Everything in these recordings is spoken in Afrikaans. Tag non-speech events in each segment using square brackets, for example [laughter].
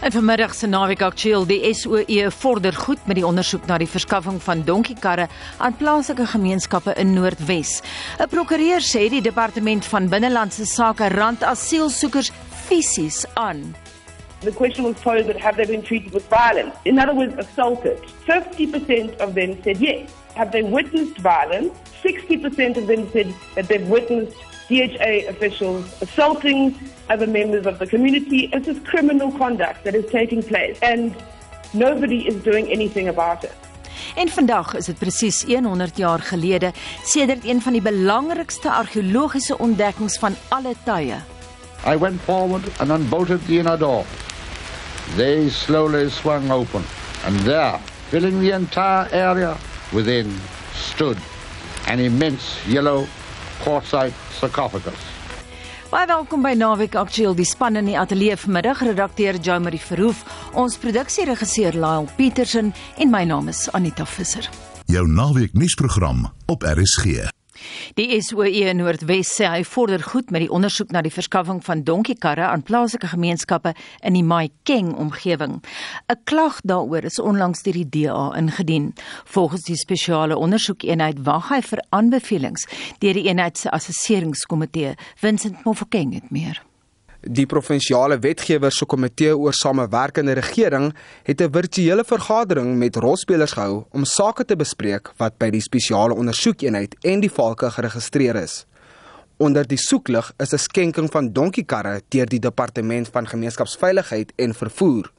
En vanmiddag se naweek aktueel, die SOE vorder goed met die ondersoek na die verskaffing van donkiekarre aan plaaslike gemeenskappe in Noordwes. 'n Prokureur sê die departement van binnelandse sake rand asielsoekers fisies aan. The question was posed that have they been treated with violence? In other words, assaulted. 50% of them said yes. Have they witnessed violence? 60% of them said that they've witnessed DHA officials assaulting other members of the community. This is criminal conduct that is taking place, and nobody is doing anything about it. En vandag is dit presies 100 jaar gelede sedert een van die belangrikste argeologiese ontdekkings van alle tye. I went forward and unbolted the inner door. They slowly swung open, and there, filling the entire area within, stood an immense yellow quartzite sarcophagus. Baie welkom by Naweek Aktueel, die span in die ateljee vanmiddag, redakteur Jo Marie Verhoef, ons produksieregisseur Lyle Petersen en my naam is Anita Visser. Jou naweek nuusprogram op RSG. Die SOE Noordwes sê hy vorder goed met die ondersoek na die verskaffing van donkiekarre aan plaaslike gemeenskappe in die Maikeng omgewing. 'n Klag daaroor is onlangs deur die DA ingedien. Volgens die spesiale ondersoekeenheid wag hy vir aanbevelings deur die eenheid se assesseringskomitee. Vincent Mofokeng het meer. Die provinsiale wetgewer se komitee oor samewerkende regering het 'n virtuele vergadering met rolspelers gehou om sake te bespreek wat by die spesiale ondersoekeenheid en die valke geregistreer is. Onder die soeklig is 'n skenking van donkiekarre deur die departement van gemeenskapsveiligheid en vervoer.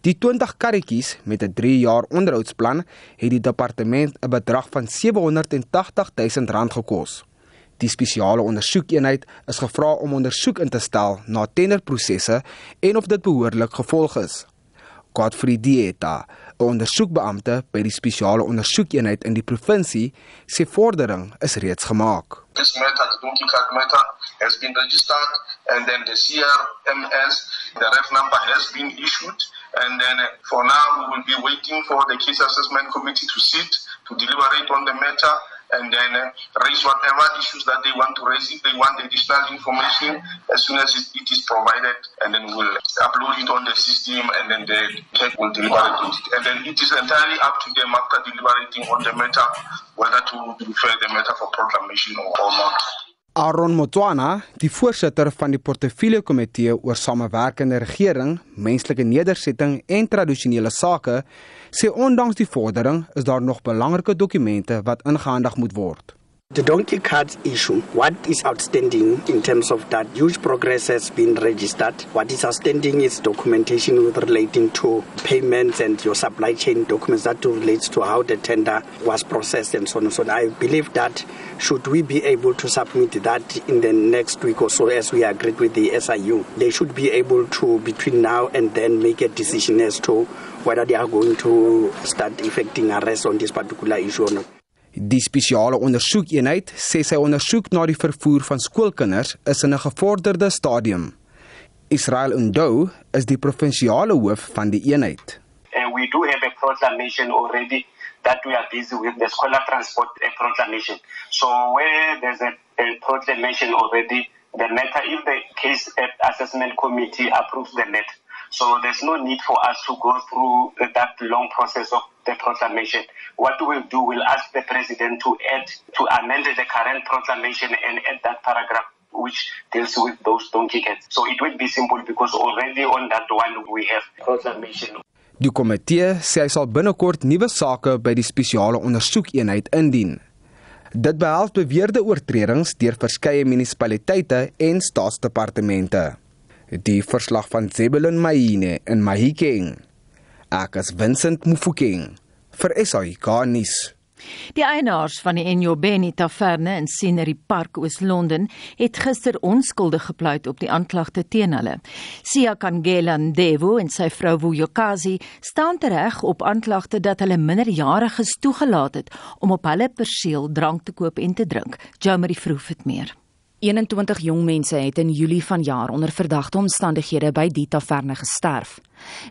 Die 20 karretjies met 'n 3 jaar onderhoudsplan het die departement 'n bedrag van 780 000 rand gekos. Die spesiale ondersoekeenheid is gevra om ondersoek in te stel na tenderprosesse en of dit behoorlik gevolg is. Godfrey Dieta, 'n ondersoekbeampte by die spesiale ondersoekeenheid in die provinsie, sê vordering is reeds gemaak. This matter, the donkey card matter, has been registered and then the CRMS, the ref number has been issued and then uh, for now we will be waiting for the case assessment committee to sit to deliberate on the matter and then uh, raise whatever issues that they want to raise if they want additional information as soon as it, it is provided and then we'll upload it on the system and then the tech will deliberate on it and then it is entirely up to them after deliberating on the matter whether to refer the matter for proclamation or, or not. Aaron Motswana, die voorsitter van die portefeulje komitee oor samewerkende regering, menslike nedersetting en tradisionele sake, sê ondanks die vordering is daar nog belangrike dokumente wat ingehandig moet word. The donkey cards issue, what is outstanding in terms of that huge progress has been registered. What is outstanding is documentation with relating to payments and your supply chain documents that relates to how the tender was processed and so on and so on. I believe that should we be able to submit that in the next week or so as we agreed with the SIU, they should be able to between now and then make a decision as to whether they are going to start effecting arrest on this particular issue or not. Die spesiale ondersoekeenheid sê sy ondersoek na die vervoer van skoolkinders is in 'n gevorderde stadium. Israel Undou is die provinsiale hoof van die eenheid. And we do have a proclamation already that we are busy with the scholar transport proclamation. So where there's a, a proclamation already, the matter if the case assessment committee approves the matter. So there's no need for us to go through that long process of the proclamation. What we'll do, we'll ask the president to add, to amend the current proclamation and add that paragraph which deals with those donkey cats. So it will be simple because already on that one we have proclamation. Die komitee sê hy sal binnekort nuwe sake by die spesiale ondersoekeenheid indien. Dit behels beweerde oortredings deur verskeie munisipaliteite en staatsdepartemente. Die verslag van Zebulon Maine in Mahikeng. Ek is Vincent Mufokeng vir nuus. Die eienaars van die Enyobeni Taverne in Scenery Park Oos-London het gister onskuldig gepleit op die aanklagte teen hulle. Sia Kangela Ndevo en sy vrou Vuyokazi staan tereg op aanklagte dat hulle minderjariges toegelaat het om op hulle perseel drank te koop en te drink. Jomari vroeg dit meer. 21 jong mense het in Julie vanjaar onder verdagte omstandighede by die taverne gesterf.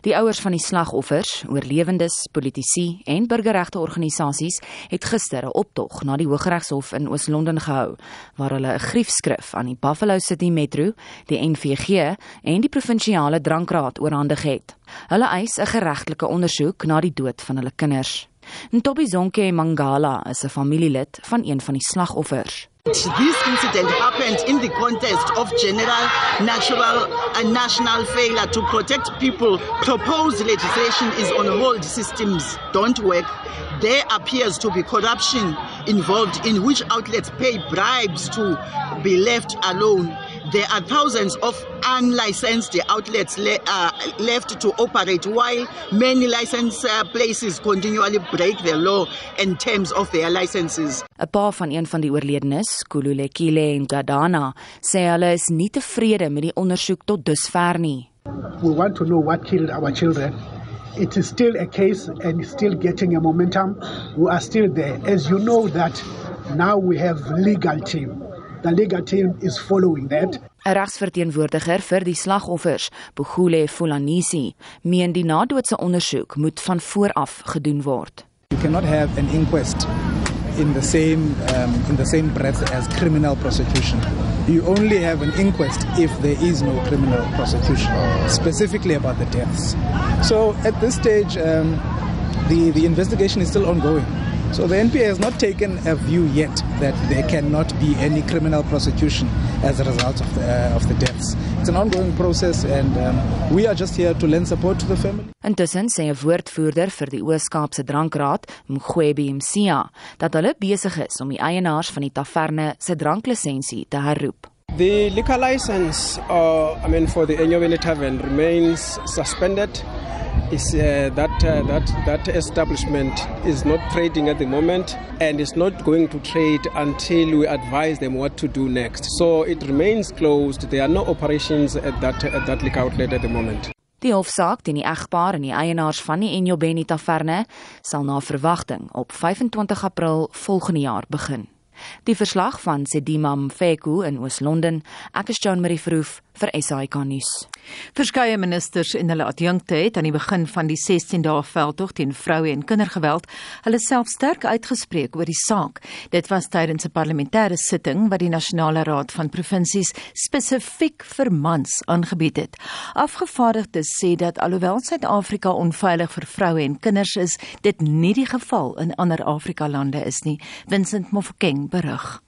Die ouers van die slagoffers, oorlewendes, politici en burgerregte organisasies het gister 'n optog na die Hooggeregshof in Oos-London gehou waar hulle 'n griefskrif aan die Buffalo City Metro, die NVG en die provinsiale drankraad oorhandig het. Hulle eis 'n geregtelike ondersoek na die dood van hulle kinders. Ntobizonke Mangala is 'n familielid van een van die slagoffers. This incident happened in the context of general natural and uh, national failure to protect people. Proposed legislation is on hold. Systems don't work. There appears to be corruption involved in which outlets pay bribes to be left alone. There are thousands of unlicensed outlets le uh, left to operate while many licensed uh, places continually break the law in terms of their licenses. 'n Pa van een van die oorledenes, Kululekile Ngadana, sê hulle is nie tevrede met die ondersoek tot dusver nie. We want to know what killed our children. It is still a case and still getting a momentum. We are still there. As you know that now we have legal team. The legal team is following that. 'n Regsverteenwoordiger vir die slagoffers, Bugule Fulanisi, meen die nadoodse ondersoek moet van vooraf gedoen word. You cannot have an inquest in the same um, in the same breath as criminal prosecution. You only have an inquest if there is no criminal prosecution, specifically about the deaths. So at this stage, um, the the investigation is still ongoing. So the NPA has not taken a view yet that there cannot be any criminal prosecution as a result of the, uh, of the deaths. It's an ongoing process and um, we are just here to lend support to the family. Intussen sê 'n woordvoerder vir die Oos-Kaapse Drankraad, Mgwebi Msia, dat hulle besig is om die eienaars van die taverne se dranklisensie te herroep. The liquor license uh, I mean for the Enyobeni Tavern remains suspended is uh, that uh, that that establishment is not trading at the moment and is not going to trade until we advise them what to do next. So it remains closed. There are no operations at that at that liquor outlet at the moment. Die hofsaak teen die egpaar en die eienaars van die Enyobeni Taverne sal na verwagting op 25 April volgende jaar begin. Die verslag van Sedima Mfeku in Oos-London. Ek is Jean Marie Verhoef vir SAK nuus. Verskeie ministers en hulle adjunkte het aan die begin van die 16 dae veldtog teen vroue en kindergeweld hulle self sterk uitgespreek oor die saak. Dit was tydens 'n parlementêre sitting wat die Nasionale Raad van Provinsies spesifiek vir mans aangebied het. Afgevaardigdes sê dat alhoewel Suid-Afrika onveilig vir vroue en kinders is, dit nie die geval in ander Afrika lande is nie. Vincent Mofokeng berig.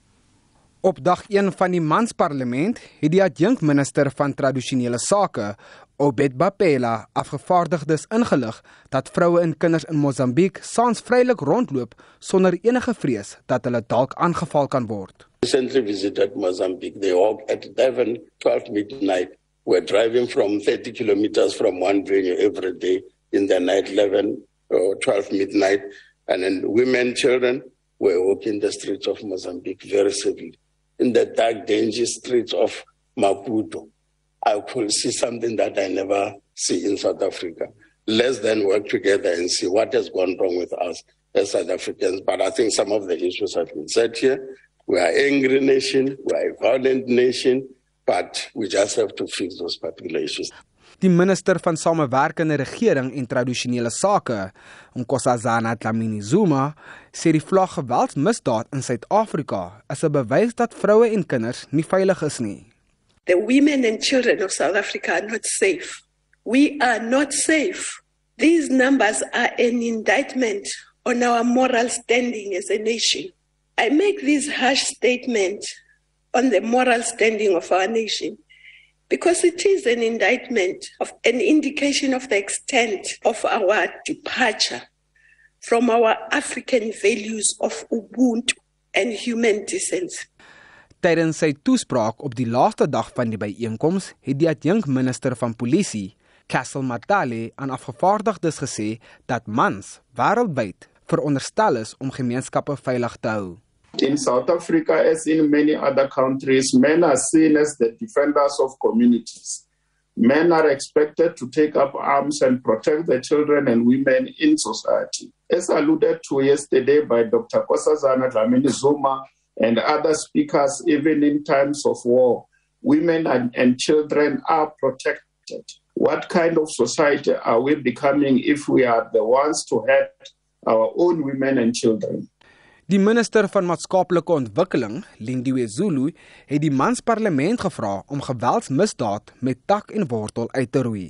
Op dag 1 van die mansparlement het die adjunkminister van tradisionele sake, Obed Bapela, afgevaardigdes ingelig dat vroue en kinders in Mosambiek saans vrylik rondloop sonder enige vrees dat hulle dalk aangeval kan word. Recently visited Mozambique. They walk at 11, 12 midnight. We're driving from 30 kilometers from one venue every day in the night 11 or 12 midnight. And then women, children were walking the streets of Mozambique very safely. In the dark, dangerous streets of Maputo, I could see something that I never see in South Africa. Let's then work together and see what has gone wrong with us as South Africans. But I think some of the issues have been said here. We are an angry nation, we are a violent nation, but we just have to fix those particular issues. Die minister van samewerkende regering en tradisionele sake, Nkosazana Dlamini Zuma, sê die vlag geweldsmisdaad in Suid-Afrika is 'n bewys dat vroue en kinders nie veilig is nie. The women and children of South Africa are not safe. We are not safe. These numbers are an indictment on our moral standing as a nation. I make this harsh statement on the moral standing of our nation because it is an indictment of an indication of the extent of our departure from our African values of ubuntu and human decency. Tydens sy toespraak op die laaste dag van die byeenkoms het die adjunkminister van polisie, Castle Matale, aan afgevaardigdes gesê dat mans wêreldwyd veronderstel is om gemeenskappe veilig te hou. In South Africa, as in many other countries, men are seen as the defenders of communities. Men are expected to take up arms and protect the children and women in society. As alluded to yesterday by Dr. Kosazana Dlamini Zuma, and other speakers, even in times of war, women and, and children are protected. What kind of society are we becoming if we are the ones to hurt our own women and children? Die minister van maatskaplike ontwikkeling, Lindiwe Zulu, het die mansparlement gevra om geweldsmisdaad met tak en wortel uit te roei.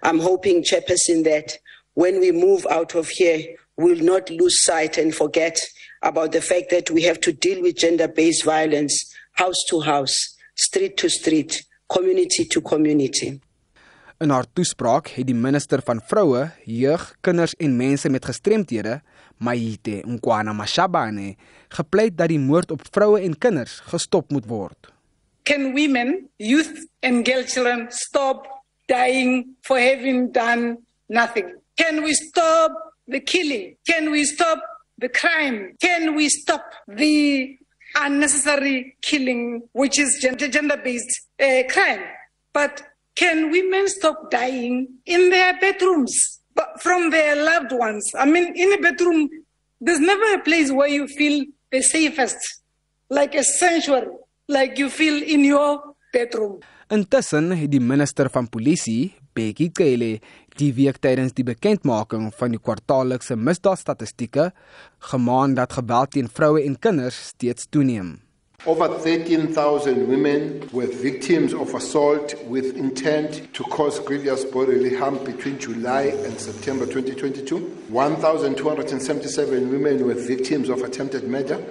I'm hoping chairperson that when we move out of here we'll not lose sight and forget about the fact that we have to deal with gender-based violence house to house, street to street, community to community. In haar toespraak het die minister van vroue, jeug, kinders en mense met gestremthede, Maite Nkwana Mashabane, gepleit dat die moord op vroue en kinders gestop moet word. Can women, youth and girl children stop dying for having done nothing? Can we stop the killing? Can we stop the crime? Can we stop the unnecessary killing, which is gender based uh, crime? But can women stop dying in their bedrooms but from their loved ones? I mean, in a bedroom, there's never a place where you feel the safest, like a sanctuary, like you feel in your bedroom. Intussen het die minister van polisie, Bekkie Cele, die week tydens die bekendmaking van die kwartaallikse misdaadstatistieke gemaan dat geweld teen vroue en kinders steeds toeneem. Over 13,000 women were victims of assault with intent to cause grievous bodily harm between July and September 2022. 1,277 women were victims of attempted murder,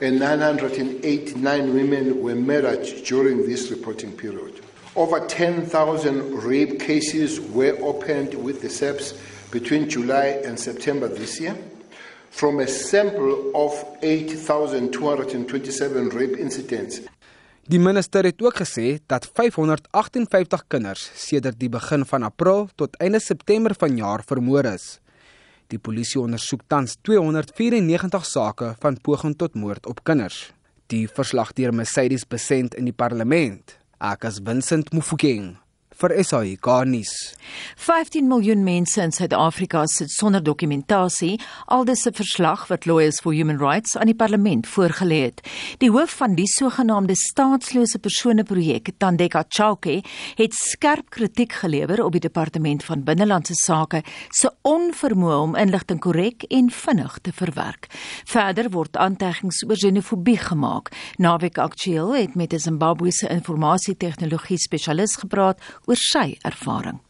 and 989 women were murdered during this reporting period. Over 10,000 rape cases were opened with the SEPs between July and September this year. From a sample of 8,227 rape incidents. Die minister het ook gesê dat 558 kinders sedert die begin van April tot einde September vanjaar vermoor is. Die polisie ondersoek tans 294 sake van poging tot moord op kinders. Die verslag deur Mercedes Besent in die parlement. Ek as Vincent Mufokeng vir SAK nuus. 15 miljoen mense in Suid-Afrika sit sonder dokumentasie, aldus 'n verslag wat Lawyers for Human Rights aan die parlement voorgelê het. Die hoof van die sogenaamde staatslose persone projek, Tandeka Chauke, het skerp kritiek gelewer op die departement van binnelandse sake se onvermoë om inligting korrek en vinnig te verwerk. Verder word aanteggings oor xenofobie gemaak. Naweek Aktueel het met 'n Zimbabwese informasie-tegnologie spesialis gepraat oor sy ervaring.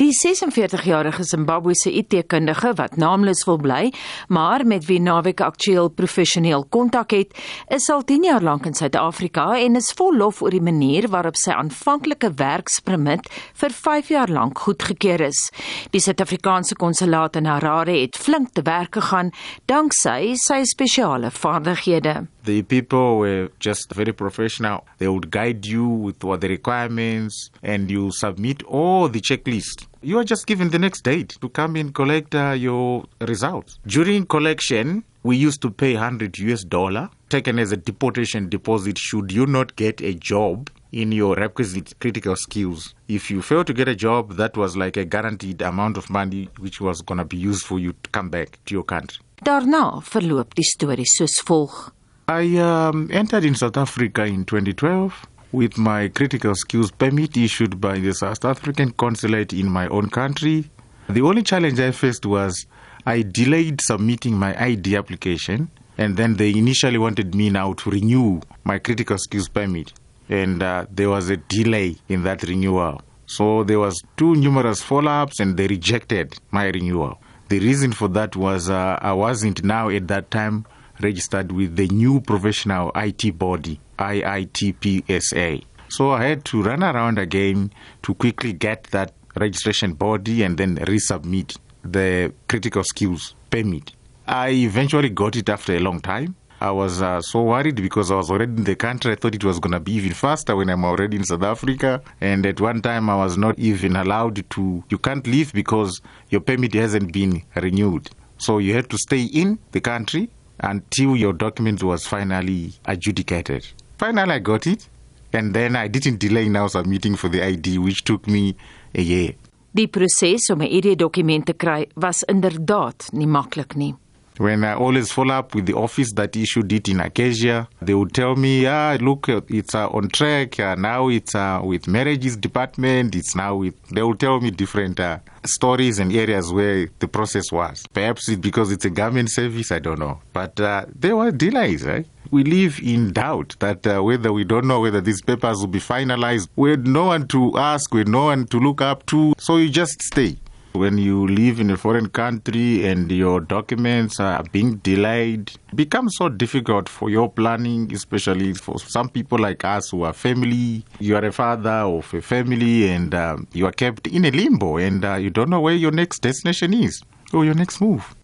Die 46-jarige Zimbabwese IT-kundige wat naamloos wil bly, maar met wie Naweek aktueel professioneel kontak het, is al 10 jaar lank in Suid-Afrika en is vol lof oor die manier waarop sy aanvanklike werkspermit vir 5 jaar lank goedgekeur is. Die Suid-Afrikaanse konsulaat in Harare het flink te werk gegaan danksy sy spesiale vaardighede. The people were just very professional. They would guide you with what the requirements and you submit all the checklist. You are just given the next date to come and collect uh, your results. During collection, we used to pay 100 US dollar taken as a deportation deposit should you not get a job in your requisite critical skills. If you fail to get a job, that was like a guaranteed amount of money which was going to be used for you to come back to your country. Daarna verloop die storie soos volg. I um, entered in South Africa in 2012 with my critical skills permit issued by the South African consulate in my own country. The only challenge I faced was I delayed submitting my ID application, and then they initially wanted me now to renew my critical skills permit, and uh, there was a delay in that renewal. So there was two numerous follow-ups, and they rejected my renewal. The reason for that was uh, I wasn't now at that time registered with the new professional IT body, IITPSA. So I had to run around again to quickly get that registration body and then resubmit the critical skills permit. I eventually got it after a long time. I was uh, so worried because I was already in the country. I thought it was going to be even faster when I'm already in South Africa. And at one time, I was not even allowed to, you can't leave because your permit hasn't been renewed. So you had to stay in the country until your document was finally adjudicated. Finally, I got it, and then I didn't delay now submitting for the ID, which took me a year. Die proses om 'n ID-dokument te kry was inderdaad nie maklik nie. When I always follow up with the office that issued it in Acacia, they would tell me, "Ah, look, it's uh, on track. Uh, now it's uh, with marriages department. It's now with." They will tell me different uh, stories and areas where the process was. Perhaps it's because it's a government service. I don't know, but uh, there were delays, right? We live in doubt that uh, whether we don't know whether these papers will be finalized. We had no one to ask, we had no one to look up to, so you just stay. When you live in a foreign country and your documents are being delayed, it becomes so difficult for your planning, especially for some people like us who are family. You are a father of a family and um, you are kept in a limbo and uh, you don't know where your next destination is or your next move.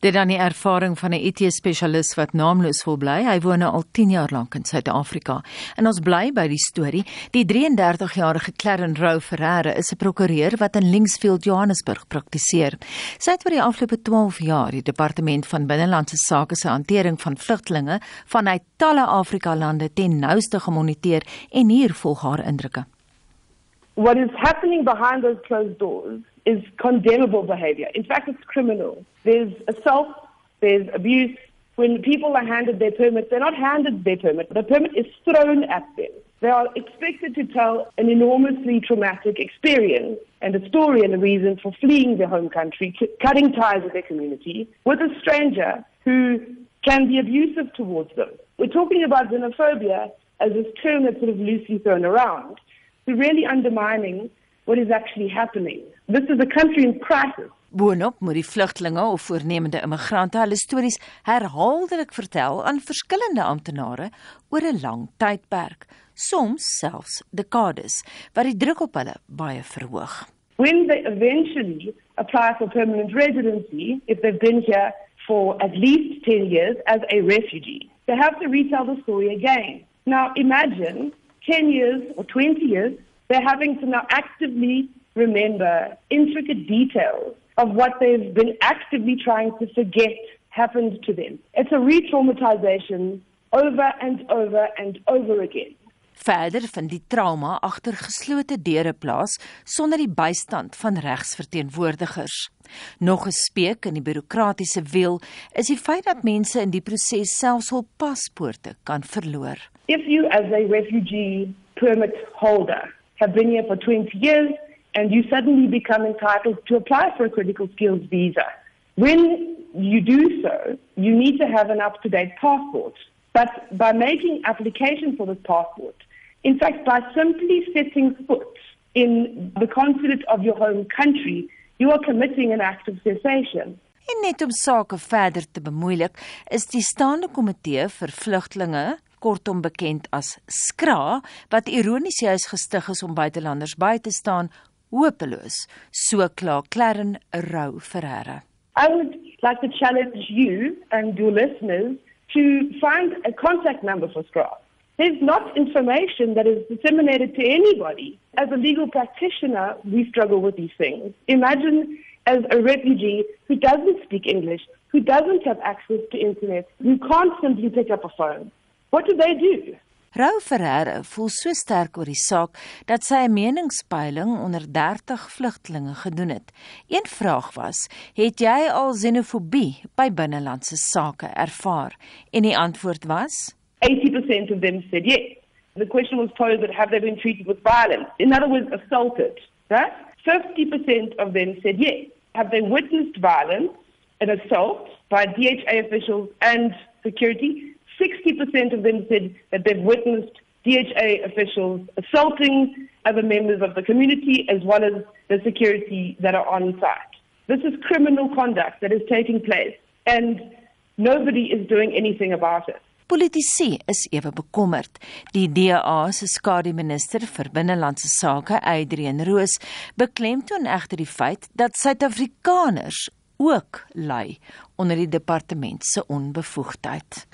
Dit dan die ervaring van 'n IT-spesialis wat naamloos wil bly. Hy woon nou al 10 jaar lank in Suid-Afrika. En ons bly by die storie. Die 33-jarige Claren Rou Ferreira is 'n prokureur wat in Linksfield, Johannesburg praktiseer. Sy het oor die afgelope 12 jaar die Departement van Binnelandse Sake se hantering van vlugtelinge vanuit talle Afrika-lande ten nouste gemoniteer en hier volg haar indrukke. What is happening behind those closed doors is condemnable behavior. In fact, it's criminal. There's assault, there's abuse. When people are handed their permit, they're not handed their permit. The permit is thrown at them. They are expected to tell an enormously traumatic experience and a story and a reason for fleeing their home country, cutting ties with their community, with a stranger who can be abusive towards them. We're talking about xenophobia as this term that's sort of loosely thrown around. We're really undermining what is actually happening. This is a country in crisis. Boonop moet die vlugtelinge of voornemende immigrante hulle stories herhaaldelik vertel aan verskillende amptenare oor 'n lang tydperk, soms selfs dekades, wat die druk op hulle baie verhoog. When they eventually apply for permanent residency, if they've been here for at least 10 years as a refugee, they have to retell the story again. Now imagine 10 years or 20 years, they're having to now actively remember intricate details of what they've been actively trying to forget happened to them. It's a re traumatization over and over and over again. Verder vind die trauma agter geslote deure plaas sonder die bystand van regsverteenwoordigers. Nog 'n speek in die bureaukratiese wiel is die feit dat mense in die proses selfs hul paspoorte kan verloor. If you as a refugee permit holder have been here for 20 years and you suddenly become entitled to apply for a critical skills visa. When you do so, you need to have an up to date passport. But by making application for this passport, in fact, by simply setting foot in the consulate of your home country, you are committing an act of cessation. En net om sake verder te bemoeilik, is die staande komitee vir vlugtlinge kortom bekend as SKRA wat ironies juis gestig is om buitelanders by te staan hopeloos so Claren Rou I would like to challenge you and your listeners to find a contact number for SCRA. There's not information that is disseminated to anybody. As a legal practitioner, we struggle with these things. Imagine as a refugee who doesn't speak English, who doesn't have access to internet, who can't simply pick up a phone. What do they do? Rou Ferreira voel so sterk oor die saak dat sy 'n meningspeiling onder 30 vlugtelinge gedoen het. Een vraag was: "Het jy al xenofobie by binnelandse sake ervaar?" En die antwoord was: 80% of them said yes. The question was posed that have they been treated with violence? In other words, assaulted. Right? 50% of them said yes. Have they witnessed violence, an assault by DHA officials and security? 60% of them said that they've witnessed DHA officials assaulting other members of the community as well as the security that are on site. This is criminal conduct that is taking place and nobody is doing anything about it. Politici is ewe bekommerd. Die DA se skademinister vir binnelandse sake, Adrian Roos, beklemtoon egter die feit dat Suid-Afrikaners ook ly onder die departement se onbevoegdheid.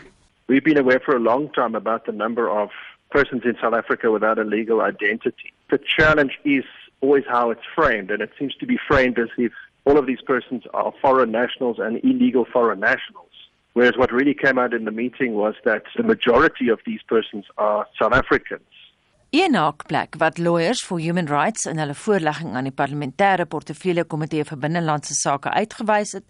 We've been aware for a long time about the number of persons in South Africa without a legal identity. The challenge is always how it's framed, and it seems to be framed as if all of these persons are foreign nationals and illegal foreign nationals. Whereas what really came out in the meeting was that the majority of these persons are South Africans. Een haakplek wat Lawyers for Human Rights in hulle voorlegging aan die parlementêre portefeulje komitee vir binnelandse sake uitgewys het,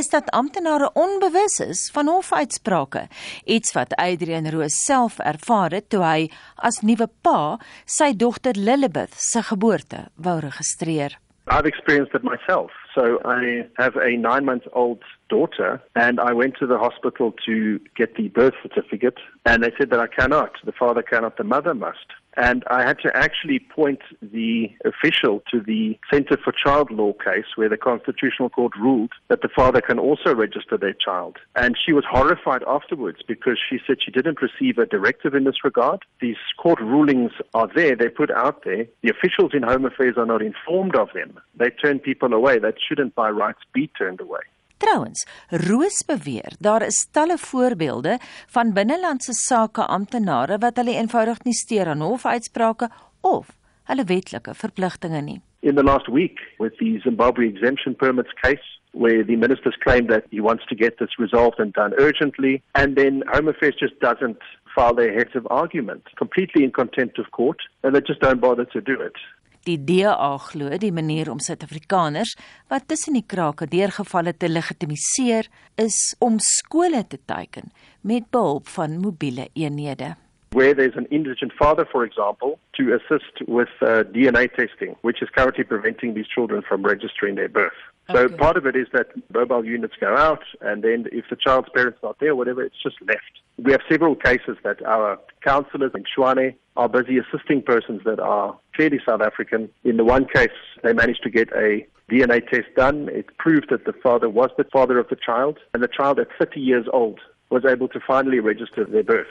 is dat amptenare onbewus is van hofuitsprake, iets wat Adrian Roos self ervaar het toe hy as nuwe pa sy dogter Lilibeth se geboorte wou registreer. I've experienced it myself. So I have a nine month old daughter and I went to the hospital to get the birth certificate and they said that I cannot. The father cannot, the mother must. And I had to actually point the official to the Center for Child Law case where the Constitutional Court ruled that the father can also register their child. And she was horrified afterwards because she said she didn't receive a directive in this regard. These court rulings are there, they're put out there. The officials in Home Affairs are not informed of them. They turn people away that shouldn't by rights be turned away. Trouwens, Roos beweer daar is talle voorbeelde van binnelandse sake amptenare wat hulle eenvoudig nie steur aan hofuitsprake of hulle wetlike verpligtinge nie. In the last week with the Zimbabwe exemption permits case where the ministers claimed that he wants to get this resolved and done urgently and then Home Affairs just doesn't file their heads of argument completely in contempt of court and they just don't bother to do it. Die DA glo die manier om Suid-Afrikaners wat tussen die krake deurgevalle te legitimiseer is om skole te teiken met behulp van mobiele eenhede. Where there's an indigent father, for example, to assist with uh, DNA testing, which is currently preventing these children from registering their birth. So okay. part of it is that mobile units go out, and then if the child's parents not there, whatever, it's just left. We have several cases that our counsellors in Shwane are busy assisting persons that are clearly South African. In the one case, they managed to get a DNA test done. It proved that the father was the father of the child, and the child at 30 years old was able to finally register their birth.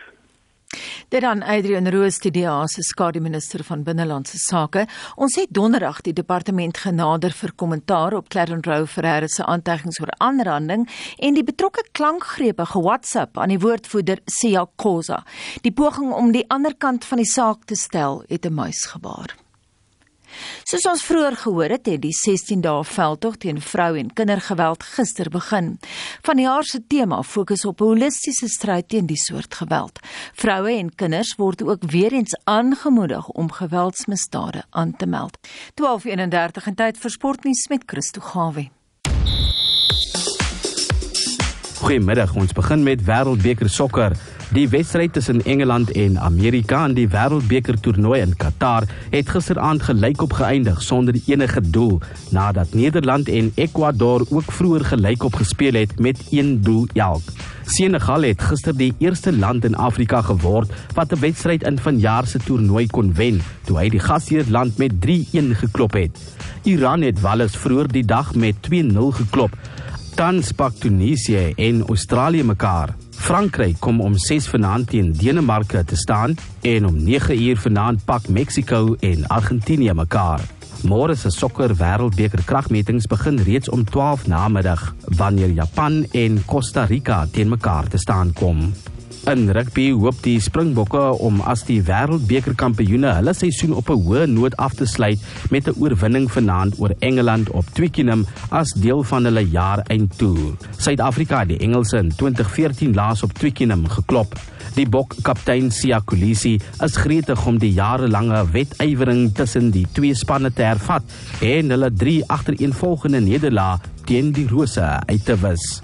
Dit dan Adrian Roos die DA se skademinister van binnelandse sake. Ons het donderdag die departement genader vir kommentaar op Clarence Rowe Ferreira se aantuigings oor aanranding en die betrokke klankgrepe ge-WhatsApp aan die woordvoerder Sia Khoza. Die poging om die ander kant van die saak te stel het 'n muis gebaar. Soos ons vroeër gehoor het, het die 16 dae veldtog teen vrou en kindergeweld gister begin. Van die jaar se tema fokus op 'n holistiese stryd teen die soort geweld. Vroue en kinders word ook weer eens aangemoedig om geweldsmisdade aan te meld. 12:31 in tyd vir sportnuus met Christo Gawie. Goeiemiddag, ons begin met Wêreldbeker sokker. Die wedstryd tussen Engeland en Amerika in die Wêreldbeker toernooi in Qatar het gisteraand gelykop geëindig sonder enige doel nadat Nederland en Ecuador ook vroeër gelykop gespeel het met 1 doel elk. Senegal het gister die eerste land in Afrika geword wat 'n wedstryd in vanjaar se toernooi kon wen toe hy die gasheerland met 3-1 geklop het. Iran het Wallis vroeër die dag met 2-0 geklop. Tans pak Tunesië en Australië mekaar. Frankryk kom om 6 vanaand teen Denemarke te staan en om 9 uur vanaand pak Mexico en Argentinië mekaar. Môre se sokker wêreldbeker kragmetings begin reeds om 12 namiddag wanneer Japan en Costa Rica teen mekaar te staan kom. In rugby hoop die Springbokke om as die wêreldbeker kampioene hulle seisoen op 'n hoë noot af te sluit met 'n oorwinning vanaand oor Engeland op Twickenham as deel van hulle jaareindtoer. Suid-Afrika het die Engelse in 2014 laas op Twickenham geklop. Die Bok kaptein Sia Kolisi is gretig om die jarelange wedywering tussen die twee spanne te hervat en hulle drie agtereenvolgende nederlae teen die Rose uit te wis.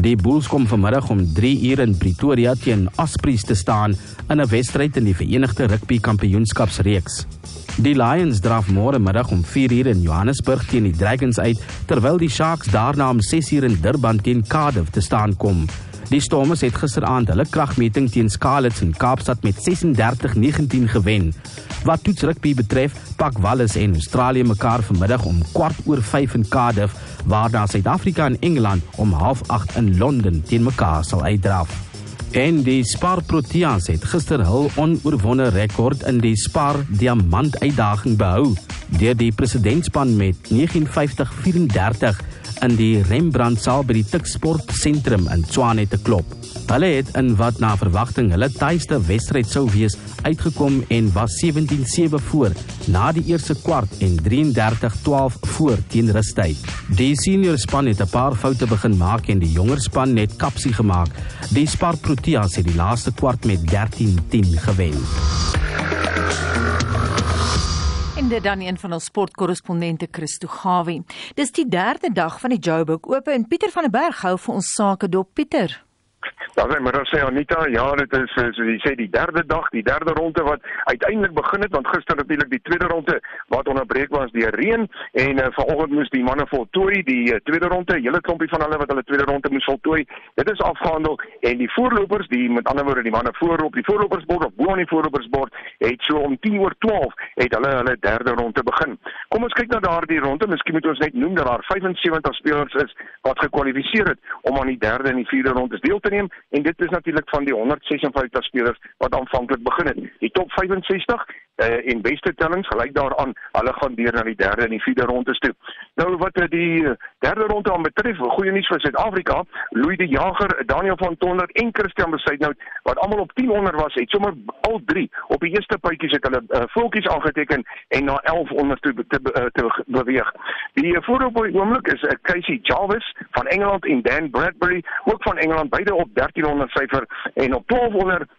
Die Bulls kom vanmiddag om 3 uur in Pretoria teen Ospreys te staan in 'n wedstryd in die Verenigde Rugby Kampioenskapsreeks. Die Lions draf môre middag om 4 uur in Johannesburg teen die Dragons uit, terwyl die Sharks daarna om 6 uur in Durban teen Cardiff te staan kom. Die Stormers het gisteraand hulle kragmeting teen Scarlets in Kaapstad met 36-19 gewen. Wat toets rugby betref, pak Wallis en Australië mekaar vanmiddag om kwart oor 5 in Cardiff, waarna Suid-Afrika en Engeland om 08:30 in Londen teen mekaar sal uitdraf. En die Spar Proteas het gister hul onoorwonde rekord in die Spar Diamant uitdaging behou deur die presidentspan met 59-34 in die Rembrandt saal by die Tiksport sentrum in Tshwane te klop. Hulle het in wat na verwagting hulle tuiste wedstryd sou wees uitgekom en was 17-7 voor na die eerste kwart en 33-12 voor teen rustyd. Die senior span het 'n paar foute begin maak en die jonger span net kapsie gemaak. Die Spar Proteas het die laaste kwart met 13-10 gewen. En dit dan een van ons sportkorrespondente Christo Gawie. Dis die derde dag van die Joburg Ope en Pieter van der Berg hou vir ons sake dop Pieter. Ja, maar dan sê Anita, ja, dit is soos jy sê die derde dag, die derde ronde wat uiteindelik begin het want gister natuurlik die tweede ronde wat onderbreek was deur reën en uh, vanoggend moes die manne voltooi die uh, tweede ronde, hele klompie van hulle wat hulle tweede ronde moes voltooi. Dit is afgehandel en die voorlopers, die met ander woorde die manne voorop, die voorlopersbord of bo aan die voorlopersbord het so om 10 oor 12 het hulle hulle derde ronde begin. Kom ons kyk na daardie ronde. Miskien moet ons net noem dat daar 75 spelers is wat gekwalifiseer het om aan die derde en die vierde rondes deel te neem en dit is natuurlik van die 156 spelers wat aanvanklik begin het. Die top 65 uh, en beste tellings gelyk daaraan, hulle gaan deur na die derde en die vierde rondes toe. Nou wat uh, die eh, derde ronde aan betref, goeie nuus vir Suid-Afrika, Louis de Jager, Daniel van Tonder en Christian Besuitnout wat almal op 10 onder was, het sommer al drie op die eerste puitjies het hulle uh, voetjies aangeteken en na 11 onder toe te, te, te beweeg. Die uh, voorop op die oomblik is uh, Casey Jarvis van Engeland en Dan Bradbury ook van Engeland beide op 1300 syfer en op 1200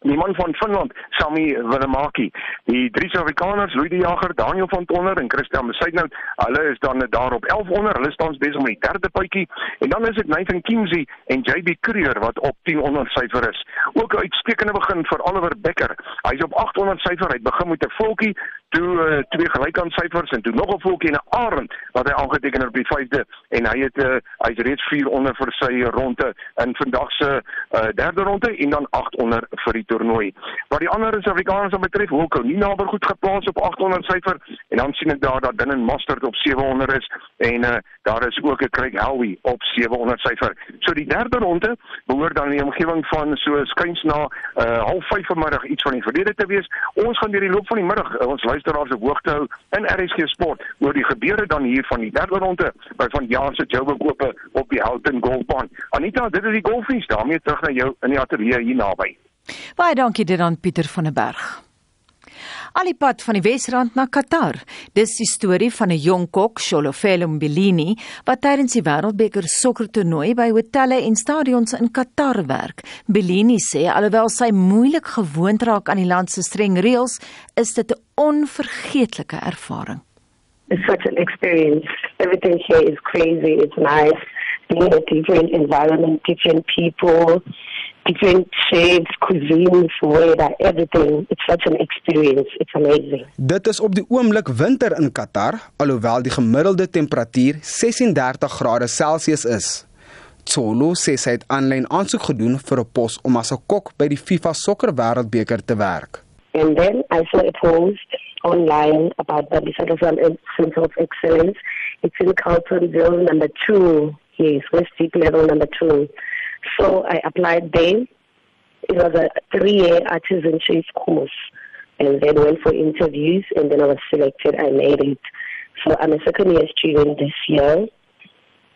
die man van Finland, Sami Willemaki. Die drie Suid-Afrikaners, Louis die Jager, Daniel van Tonner en Christian Besuitnout, hulle is dan daar op 1100. Hulle staan besig met die derde puitjie. En dan is dit Nathan Kimsey en JB Creer wat op 1000 syfer is. Ook 'n uitstekende begin vir Oliver Becker. Hy's op 800 syfer. Hy begin met 'n volkie toe uh, twee gelykant syfers en toe nog 'n volkie en 'n arend wat hy aangeteken het op die 5de en hy het uh, hy's reeds 4 onder vir sy ronde in vandag se uh, derde ronde en dan 8 onder vir die toernooi. Wat die ander Suid-Afrikaners betref, Hoekom nie naby goed geplaas op 800 syfer en dan sien ek daar dat Dylan Mustard op 700 is en uh, daar is ook 'n Craig Howie op 700 syfer. So die derde ronde behoort dan in die omgewing van so skuins na uh, half 5 vanmiddag iets van die verlede te wees. Ons gaan deur die loop van die middag uh, ons luisteraars op hoogte hou in RSG Sport oor die gebeure dan hier van die derde ronde by van jaar se Joburg Ope op die Houghton Golfbaan. Anita, dit is die golfies daarmee terug na jou in die ateljee hier naby. Baie dankie dit aan Pieter van der Berg. Alipad van die Wesrand na Qatar. Dis die storie van 'n jong kok, Sholofelo Mbelini, wat tydens die Wêreldbeker sokkertoernooi by hotelle en stadions in Qatar werk. Mbelini sê alhoewel sy moeilik gewoond raak aan die land se streng reëls, is dit 'n onvergeetlike ervaring. It's such an experience. Everything here is crazy. It's nice. Being in a different environment, different people. Different shapes, cuisines, weather, everything. It's such an experience. It's amazing. Dit is op die oomblik winter in Qatar, alhoewel die gemiddelde temperatuur 36 grade Celsius is. Tsolo sê sy het aanlyn aansoek gedoen vir 'n pos om as 'n kok by die FIFA Sokker Wêreldbeker te werk. And then I saw a post online about the Bisalasan Center of Excellence. It's in Carltonville number 2. Yes, West Deep level number 2. So I applied there. It was a three-year artisan chef course, and then went for interviews, and then I was selected. I made it. So I'm a second-year student this year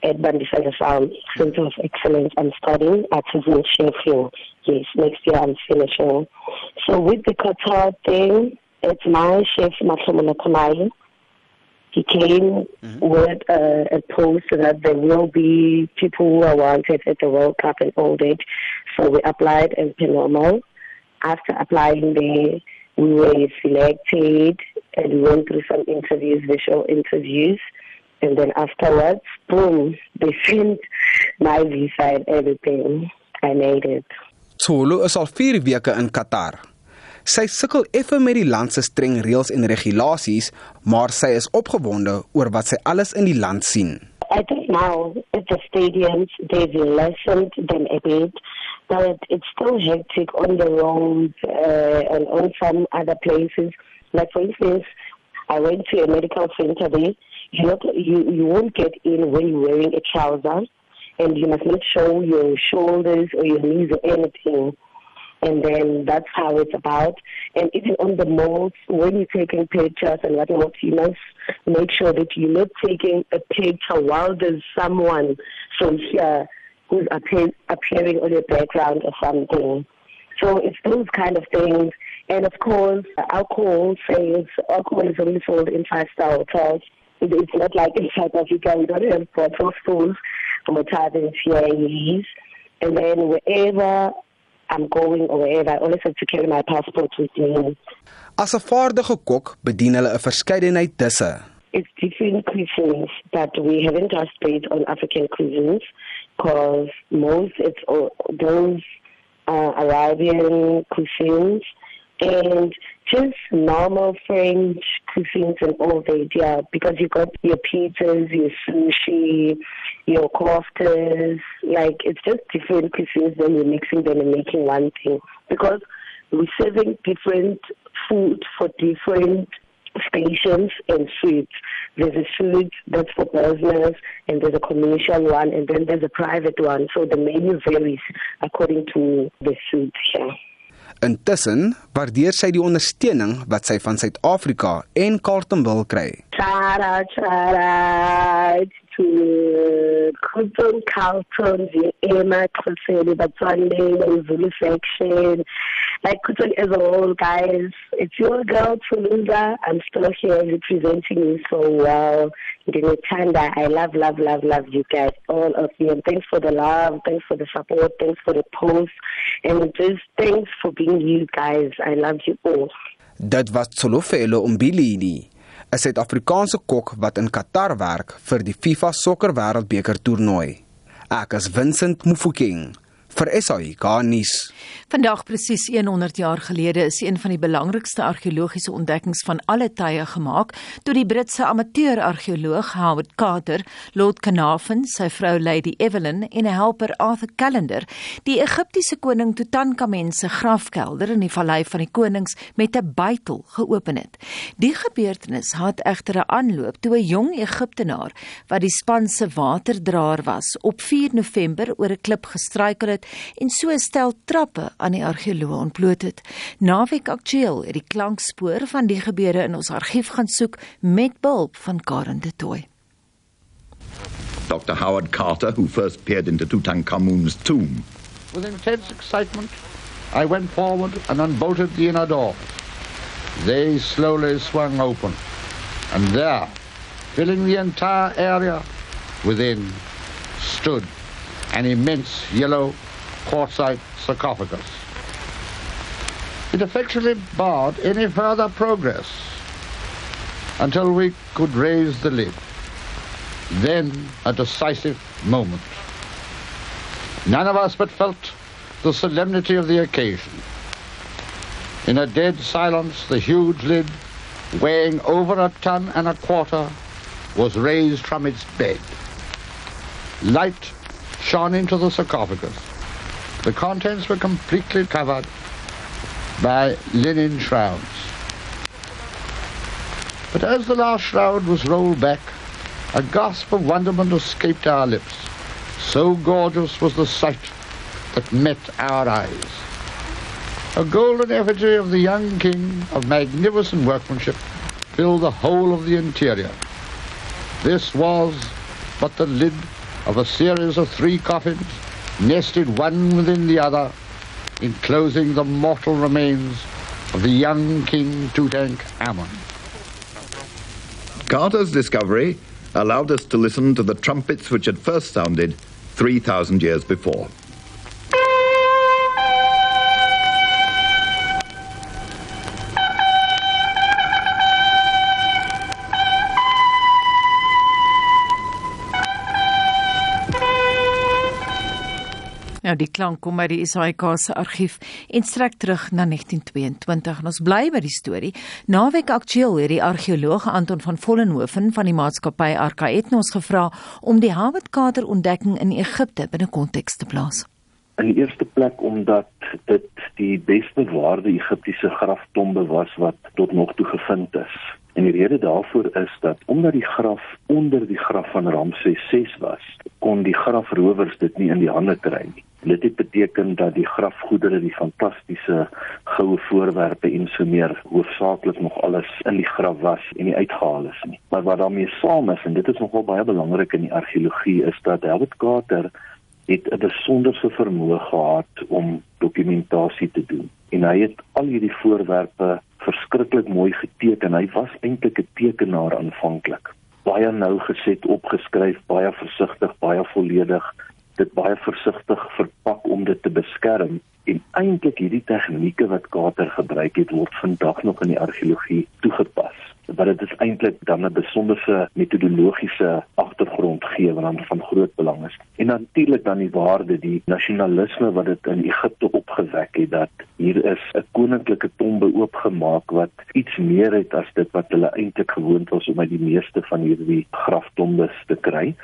at Bandisana Farm Center of Excellence. I'm studying artisan chefing. Yes, next year I'm finishing. So with the Qatar thing, it's my chef Matlomola Kamali he came mm-hmm. with a, a post that there will be people who are wanted at the World Cup in all that. So we applied as per normal. After applying there, we were selected and we went through some interviews, visual interviews. And then afterwards, boom, they [laughs] sent my visa and everything. I made it. Tsolo is al 4 weke in Qatar. Sy sukkel effe met die land se streng reëls en regulasies, maar sy is opgewonde oor wat sy alles in die land sien. I think now at the stadiums they've lessened them a bit, but it's still hectic on the roads uh, and on some other places. Like for instance, I went to a medical center there. You not you you won't get in when you're wearing a trouser, and you must not show your shoulders or your knees or anything. And then that's how it's about. And even on the malls, when you're taking pictures and whatnot, you must make sure that you're not taking a picture while there's someone from here who's appear- appearing on your background or something. So it's those kind of things. And of course, alcohol sales, alcohol is only sold in five-star hotels. It's not like in South Africa, we don't have bottle stores for taverns here. And then wherever I'm going or wherever, I always have to carry my passport with me. As 'n vaardige kok bedien hulle 'n verskeidenheid disse. It's different cuisines, but we haven't touched base on African cuisines because most it's all, those uh, Arabian cuisines and just normal French cuisines and all that, yeah, because you got your pizzas, your sushi, your koftas, like it's just different cuisines then you're mixing them and making one thing. Because we're serving different food for different stations and suites. There's a suite that's for business, and there's a commercial one, and then there's a private one. So the menu varies according to the suite. Yeah. Intussen waardeer sy die ondersteuning wat sy van Suid-Afrika en Carletonville kry. Chara chara to eh, Carleton the Emma Khoseli Batswane Zulu section like Carleton as a whole guys it's your girl Tuluza I'm still here representing you so well. Ndinethanda I love love love love you guys all of you. And thanks for the love thanks for the support thanks for the post. And just thanks for being you guys. I love you all. Dit was Tsolofelo Umbilini 'n Suid-Afrikaanse kok wat in Qatar werk vir die FIFA Sokker Wêreldbeker toernooi. Ek is Vincent Mufokeng vir SAIK nuus. Vandag presies 100 jaar gelede is een van die belangrikste argeologiese ontdekkings van alle tye gemaak toe die Britse amateur-argeoloog Howard Carter, Lord Carnarvon, sy vrou Lady Evelyn en 'n helper Arthur Callender die Egiptiese koning Tutankhamen se grafkelder in die Vallei van die Konings met 'n bytel geopen het. Die gebeurtenis het egter 'n aanloop toe 'n jong Egiptenaar wat die span se waterdraer was, op 4 November oor 'n klip gestruikel het en so stel trappe aan die argeoloog ontbloot het. Naweek aktueel het die klankspoor van die gebeure in ons argief gaan soek met behulp van Karen de Tooy. Dr. Howard Carter, who first peered into Tutankhamun's tomb. With intense excitement, I went forward and unbolted the inner door. They slowly swung open, and there, filling the entire area within, stood an immense yellow quartzite sarcophagus. It effectually barred any further progress until we could raise the lid. Then a decisive moment. None of us but felt the solemnity of the occasion. In a dead silence, the huge lid, weighing over a ton and a quarter, was raised from its bed. Light shone into the sarcophagus. The contents were completely covered by linen shrouds. But as the last shroud was rolled back, a gasp of wonderment escaped our lips. So gorgeous was the sight that met our eyes. A golden effigy of the young king of magnificent workmanship filled the whole of the interior. This was but the lid of a series of three coffins nested one within the other, enclosing the mortal remains of the young King Tutankhamun. Carter's discovery allowed us to listen to the trumpets which had first sounded 3,000 years before. Nou die klank kom uit die SAIK se argief en strek terug na 1922 en ons bly by die storie. Naweek aktueel het die argeoloog Anton van Vollenhoven van die maatskappy Arca Ethnos gevra om die Howard Carter ontdekking in Egipte binne konteks te plaas. In die eerste plek omdat dit die beste waarde Egiptiese graftombe was wat tot nog toe gevind is. En die rede daarvoor is dat omdat die graf onder die graf van Ramses 6 was, kon die grafrowers dit nie in die hande kry nie. Dit het beteken dat die grafgoedere, die fantastiese goue voorwerpe en so meer hoofsaaklik nog alles in die graf was en nie uitgehaal is nie. Maar wat daarmee saam is en dit is nogal baie belangrik in die argeologie is dat Howard Carter het 'n besonderse vermoë gehad om dokumentasie te doen. En hy het al hierdie voorwerpe verskriklik mooi geteken. Hy was eintlik 'n tekenaar aanvanklik. Baie nou geset opgeskryf, baie versigtig, baie volledig dit baie versigtig verpak om dit te beskerm En eintlik hierdie tegnieke wat Kater gebruik het, word vandag nog in die argeologie toegepas wat dit is eintlik dan 'n besonderse metodologiese agtergrond gee wat dan van groot belang is. En natuurlik dan die waarde, die nasionalisme wat dit in Egipte opgewek het dat hier is 'n koninklike tombe oopgemaak wat iets meer het as dit wat hulle eintlik gewoond was om uit die meeste van hierdie graftombes te kry.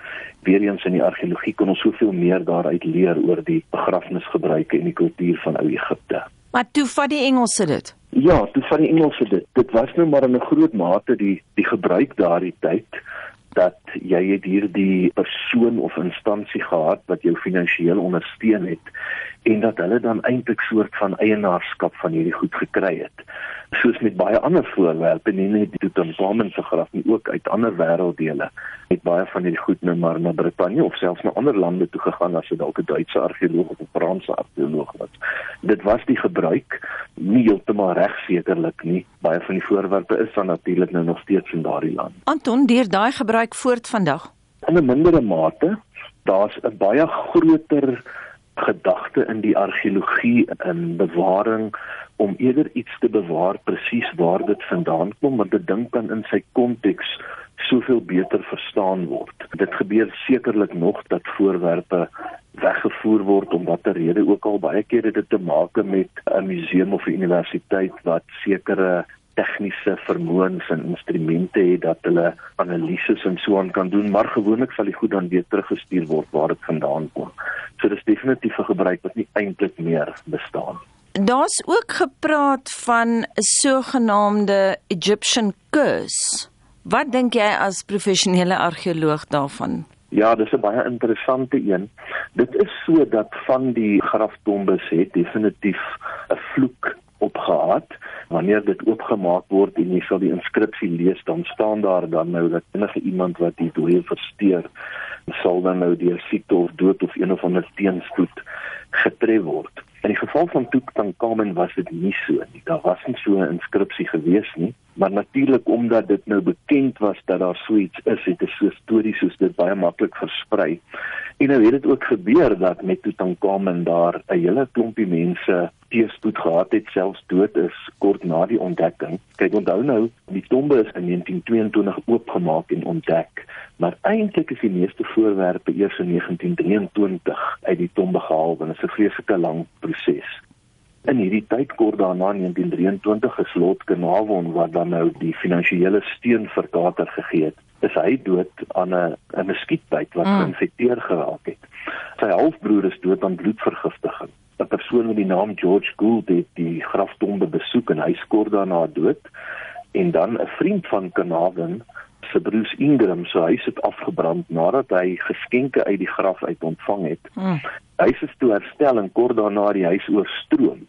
Weereens in die argeologie kon ons soveel meer daaruit leer oor die begrafnisgebruike en die kultuur van ou Egipte. Maar toe vat die Engelse dit. Ja, toe van die Engelse dit. Dit was nou maar in 'n groot mate die die gebruik daardie tyd dat jy het hier die persoon of instansie gehad wat jou finansiëel ondersteun het en dat hulle dan eintlik soort van eienaarskap van hierdie goed gekry het soos met baie ander voorwerpe nie net die Tutankhamun se graf nie ook uit ander wêrelddele het baie van hierdie goed nou maar na Brittanje of selfs na ander lande toe gegaan as dit dalk 'n Duitse argeoloog of 'n Franse argeoloog was. Dit was die gebruik nie heeltemal reg sekerlik nie. Baie van die voorwerpe is dan natuurlik nou nog steeds in daardie land. Anton, deur daai gebruik voort vandag. In 'n mindere mate, daar's 'n baie groter gedagte in die argeologie en bewaring om eerder iets te bewaar presies waar dit vandaan kom want dit dink dan in sy konteks soveel beter verstaan word. Dit gebeur sekerlik nog dat voorwerpe weggevoer word om watter rede ook al baie keer dit te maak met 'n museum of 'n universiteit wat sekere tegniese vermoëns en instrumente het dat hulle analises en so aan kan doen, maar gewoonlik sal die goed dan weer teruggestuur word waar dit vandaan kom. So dis definitief 'n gebruik wat nie eintlik meer bestaan nie. Daar's ook gepraat van 'n sogenaamde Egyptian curse. Wat dink jy as professionele argeoloog daarvan? Ja, dis 'n baie interessante een. Dit is so dat van die graftombes het definitief 'n vloek opgehad. Wanneer dit oopgemaak word en jy sal die inskripsie lees, dan staan daar dan nou dat enige iemand wat die dooie versteur, sal dan nou deur siekte of dood of een of ander teenspoed getref word. In die geval van Tutankhamun was dit nie so nie. Daar was nie so 'n inskripsie gewees nie, maar natuurlik omdat dit nou bekend was dat daar so iets is, het dit so stories soos dit baie maklik versprei. En nou het dit ook gebeur dat met Tutankhamun daar 'n hele klompie mense teëspoed gehad het, selfs dood is kort na die ontdekking. Kyk, onthou nou, die tombe is in 1922 oopgemaak en ontdek, maar eintlik is die meeste voorwerpe eers in 1923 uit die tombe gehaal, want dit is 'n vreeslike lang proses. In hierdie tyd kort daarna 1923 geslot Kenavon wat dan nou die finansiële steun vir Kater gegee het, is hy dood aan 'n 'n skietbyt wat mm. geïnfekteer geraak het. Sy halfbroer is dood aan bloedvergiftiging. 'n Persoon met die naam George Gould het die graftombe besoek en hy skort daarna dood en dan 'n vriend van Kenavon se Bruce Ingram se huis het afgebrand nadat hy geskenke uit die graf uit ontvang het. Mm. Hy is toe herstel en kort daarna die huis oorstroom.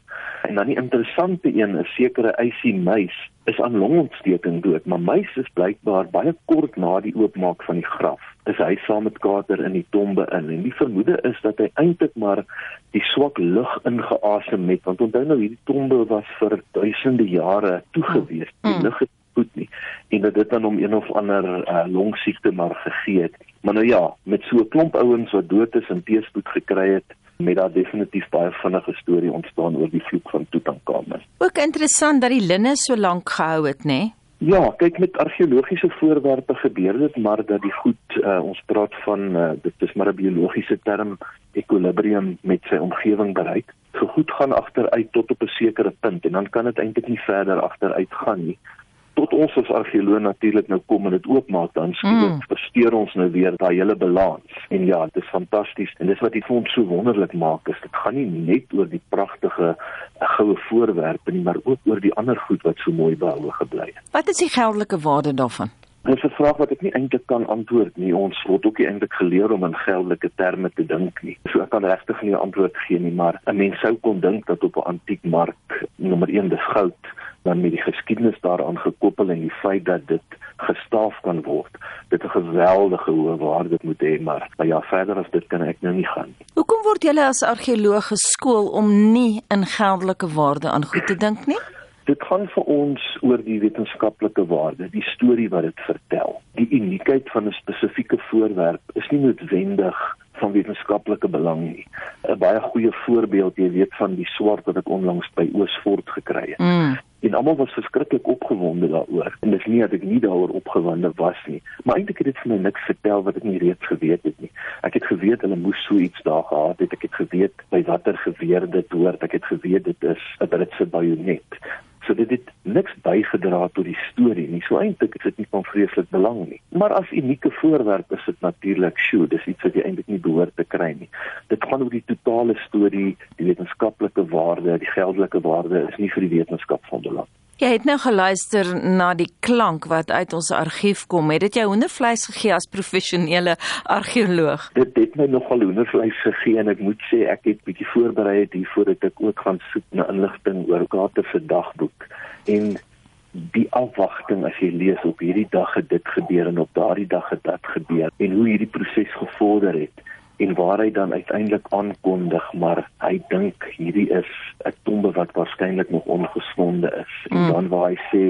En dan die interessante een, 'n sekere Eisie Meis is aan longontsteking dood, maar Meis is blykbaar baie kort na die oopmaak van die graf. Is hy saam met Kater in die tombe in en die vermoede is dat hy eintlik maar die swak lug ingeasem het want onthou nou hierdie tombe was vir duisende jare toegewees. Die mm. lug het goed nie en dat dit dan om een of ander uh, longsiekte maar gegee het. Maar nou ja, met so 'n klomp ouens wat dood is en teëspoed gekry het, met daar definitief baie vinnige storie ontstaan oor die vloek van Tutankhamun. Ook interessant dat die linne so lank gehou het, nê? Nee? Ja, kyk met argeologiese voorwerpe gebeur dit maar dat die goed uh, ons praat van uh, dit is maar 'n biologiese term equilibrium met sy omgewing bereik. So goed gaan agteruit tot op 'n sekere punt en dan kan dit eintlik nie verder agteruit gaan nie tot ons as argeoloog natuurlik nou kom en dit oopmaak dan skielik mm. versteur ons nou weer daai hele balans. En ja, dit is fantasties en dis wat die fonds so wonderlik maak is dit gaan nie net oor die pragtige eh, goue voorwerpe nie, maar ook oor die ander goed wat so mooi behou gebly het. Wat is die geldelike waarde daarvan? Dit is 'n vraag wat ek nie eintlik kan antwoord nie. Ons word ook nie eintlik geleer om in geldelike terme te dink nie. So ek kan regtig nie 'n antwoord gee nie, maar 'n mens sou kon dink dat op 'n antiekmark nommer 1 dis goud dan met die geskiedenis daaraan gekoppel en die feit dat dit gestaaf kan word. Dit 'n geweldige hoë waarde moet hê, maar maar ja, verder as dit kan ek nou nie gaan nie. Hoekom word julle as argeoloog geskool om nie in geldelike waarde aan goed te dink nie? Dit gaan vir ons oor die wetenskaplike waarde, die storie wat dit vertel. Die uniekheid van 'n spesifieke voorwerp is nie noodwendig van wetenskaplike belang nie. 'n Baie goeie voorbeeld, jy weet van die swart wat ek onlangs by Oosfort gekry het. Mm. En almal was verskriklik opgewonde daaroor. En dis nie dat ek nie daaroor opgewonde was nie, maar eintlik het dit vir my niks vertel wat ek nie reeds geweet het nie. Ek het geweet hulle moes so iets daar gehad het. Ek het geweet by watter geweer dit hoort. Ek het geweet dit is 'n Britse bajonet. So dit het niks bygedra tot die storie nie. So eintlik is dit nie van vreeslik belang nie. Maar as unieke voorwerp is dit natuurlik, sjoe, dis iets wat jy eintlik nie behoort te kry nie. Dit gaan oor die totale storie, die wetenskaplike waarde, die geldelike waarde is nie vir die wetenskap van belang. Jy het nou geluister na die klank wat uit ons argief kom. Het dit jou hoendervleis gegee as professionele argeoloog? Dit het my nogal hoendervleis gegee en ek moet sê ek het bietjie voorberei hiervoor dat ek ook gaan soek na inligting oor Kater se dagboek en die afwagting as jy lees op hierdie dag het dit gebeur en op daardie dag het dit gebeur en hoe hierdie proses gevorder het en waar hy dan uiteindelik aankondig maar hy dink hierdie is 'n tombe wat waarskynlik nog ongesonde is mm. en dan waar hy sê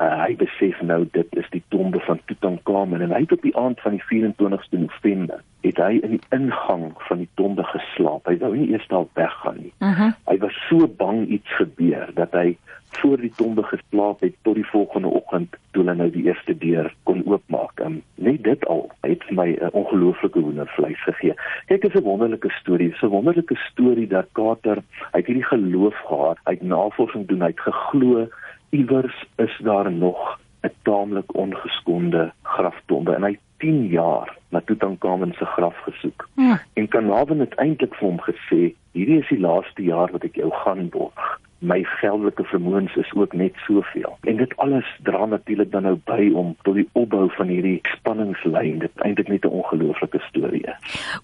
uh, hy besef nou dit is die tombe van Tutankhamen en hy het op die aand van die 24ste November het hy in die ingang van die tombe geslaap hy wou nie eers daar weggaan nie uh -huh. hy was so bang iets gebeur dat hy voor die tombe geslaap het tot die volgende oggend toe hulle nou die eerste deur kon oopmaak. En net dit al het my 'n ongelooflike hoendervleis gegee. Kyk, dit is 'n wonderlike storie. Dit is 'n wonderlike storie dat Kater uit hierdie geloof gehad, uit navorsing doen, uit geglo iewers is daar nog 'n taamlik ongeskonde graftombe en hy 10 jaar na Tutankhamen se graf gesoek. Ja. En Kanaven het eintlik vir hom gesê, hierdie is die laaste jaar wat ek jou gaan borg my geldelike vermoëns is ook net soveel. En dit alles dra natuurlik dan nou by om tot die opbou van hierdie spanningslyn. Dit eintlik net 'n ongelooflike storie.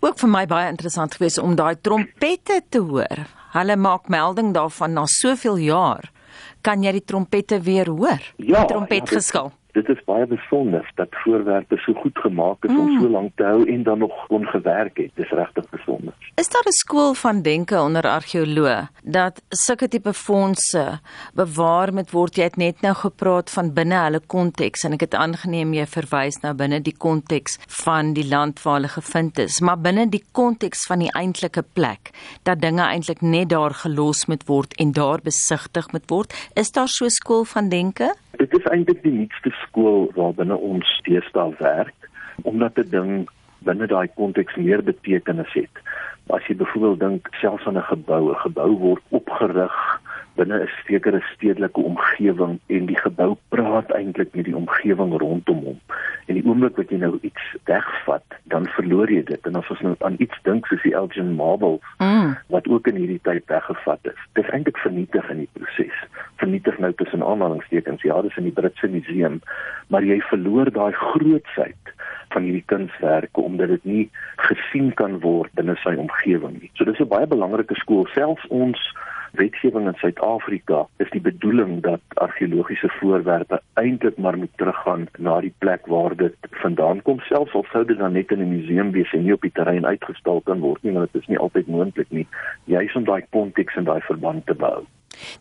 Ook vir my baie interessant gewees om daai trompette te hoor. Hulle maak melding daarvan na soveel jaar. Kan jy die trompette weer hoor? Ja, die trompetgeskil. Ja, dit is baie besonder dat voorwerpe so goed gemaak is mm. om so lank te hou en dan nog ongewerk het. Dis regtig besonder. Is daar 'n skool van denke onder argeoloë dat sulke tipe fondse bewaar moet word? Jy het net nou gepraat van binne hulle konteks en ek het aangeneem jy verwys na binne die konteks van die land waar hulle gevind is, maar binne die konteks van die eintlike plek dat dinge eintlik net daar gelos moet word en daar besigtig moet word. Is daar so 'n skool van denke? Dit is eintlik die nuutste skool waarbinne ons steeds werk omdat dit ding binne daai konteks meer betekenis het. As jy byvoorbeeld dink selfs aan 'n gebou, 'n gebou word opgerig binne 'n sekere stedelike omgewing en die gebou praat eintlik met die omgewing rondom hom. En die oomblik wat jy nou iets wegvat, dan verloor jy dit. En as ons nou aan iets dink soos die Elgin Marble mm. wat ook in hierdie tyd weggevat is, dit is eintlik vernietig in die proses. Vernietig nou tussen aanhalingstekens. Ja, dis in die Britse museum, maar jy verloor daai grootsheid van hierdie kunswerke omdat dit nie gesien kan word binne sy omgewing nie. So dis 'n baie belangrike skool selfs ons wetgewing in Suid-Afrika is die bedoeling dat argeologiese voorwerpe eintlik maar moet teruggaan na die plek waar dit vandaan kom selfs al sou dit dan net in 'n museum wees en nie op die terrein uitgestal kan word nie want dit is nie altyd moontlik nie juis om daai konteks en daai verband te bou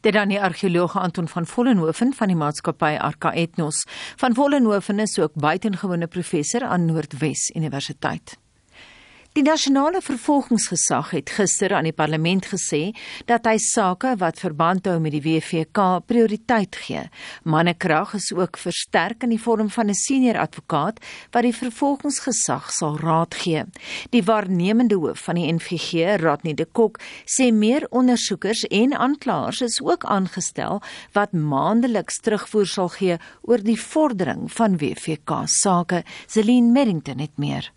Dit dan die argeoloog Anton van Vollenhoven van die maatskappy Arca Ethnos. Van Vollenhoven is ook buitengewone professor aan Noordwes Universiteit. Die nasionale vervolgingsgesag het gister aan die parlement gesê dat hy sake wat verband hou met die WVK prioriteit gee. Mannekrag is ook versterk in die vorm van 'n senior advokaat wat die vervolgingsgesag sal raad gee. Die waarnemende hoof van die NVG, Radnie de Kok, sê meer ondersoekers en aanklaers is ook aangestel wat maandeliks terugvoer sal gee oor die vordering van WVK sake. Celine Merrington het meer.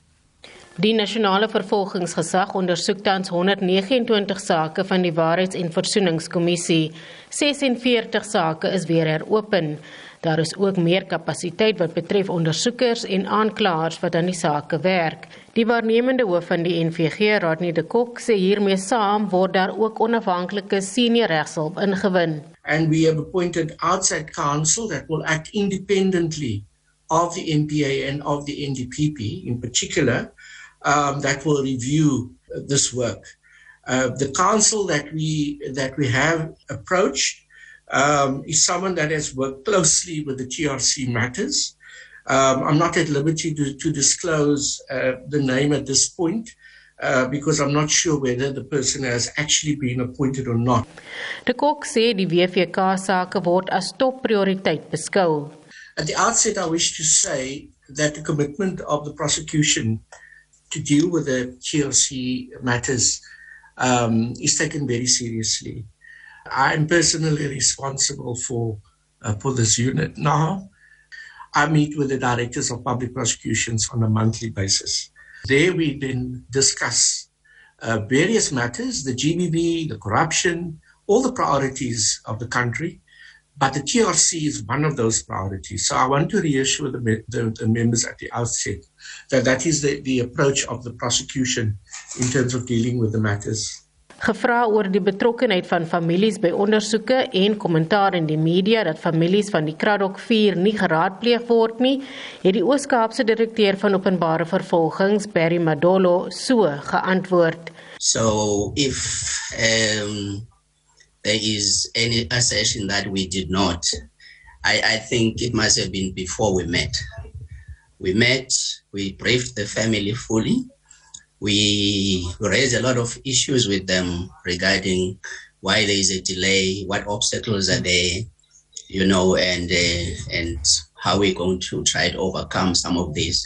Die nasionale vervolgingsgesag ondersoek tans 129 sake van die Waarheids- en Versoeningskommissie. 46 sake is weer heropen. Daar is ook meer kapasiteit wat betref ondersoekers en aanklaers wat aan die sake werk. Die waarnemende hoof van die NVG, Rodney de Kok, sê hiermee saam word daar ook onafhanklike senior regshulp ingewin. And we have appointed outside counsel that will act independently of the NPA and of the NDPP in particular um, that will review this work. Uh, the council that we that we have approached um, is someone that has worked closely with the TRC matters. Um, I'm not at liberty to, to disclose uh, the name at this point, uh, because I'm not sure whether the person has actually been appointed or not. De Kok sê die WVK sake word as topprioriteit beskou. At the outset I wish to say that the commitment of the prosecution to deal with the TLC matters um, is taken very seriously. I am personally responsible for uh, for this unit now. I meet with the directors of public prosecutions on a monthly basis. There we then discuss uh, various matters, the GBV, the corruption, all the priorities of the country. But the TRC is one of those priorities. So I want to reassure the, the, the members at the outset that that is the, the approach of the prosecution in terms of dealing with the matters. Gevra oor die betrokkenheid van families by ondersoeke en kommentaar in die media dat families van die Kraddock 4 nie geraadpleeg word nie, het die Oos-Kaapse direkteur van openbare vervolgings, Barry Madolo, so geantwoord. So if um there is any assertion that we did not, I I think it must have been before we met. We met, we briefed the family fully we raised a lot of issues with them regarding why there is a delay, what obstacles are there, you know, and uh, and how we're going to try to overcome some of these.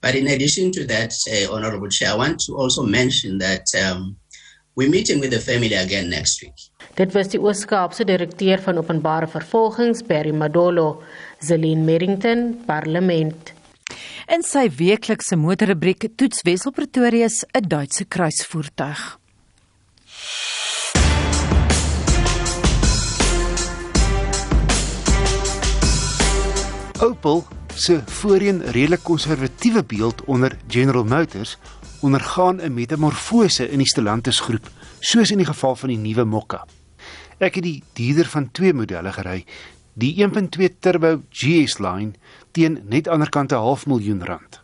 But in addition to that, uh, Honorable Chair, I want to also mention that um, we're meeting with the family again next week. Dit was die Oos-Kaapse direkteur van openbare vervolgings, Barry Madolo, Zelin Merrington, Parlement. In sy weeklikse motorrubriek toets Wessel Pretorius 'n Duitse kruisvoertuig. Opel se voorheen redelik konservatiewe beeld onder General Motors ondergaan 'n metamorfose in die Stellantis groep, soos in die geval van die nuwe Mokka. Ek het die dieder van twee modelle gery, die 1.2 turbo GS line teen net anderkant 'n half miljoen rand.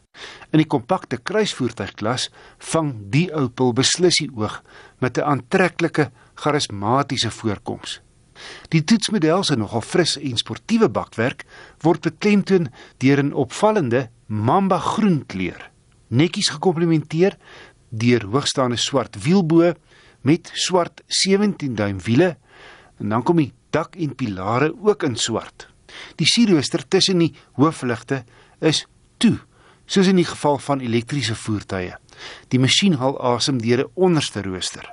In die kompakte kruisvoertuigklas vang die Opel beslis die oog met 'n aantreklike, charismatiese voorkoms. Die toetsmodel se nogal fris en sportiewe bakwerk word beklemtoon deur 'n opvallende mamba groen kleur, netjies gekomplementeer deur hoogstaande swart wielbo met swart 17 duim wiele en dan kom die dak en pilare ook in swart. Die sierrooster tussen die hoofligte is toe, soos in die geval van elektriese voertuie. Die masjien haal asem deur 'n onderste rooster.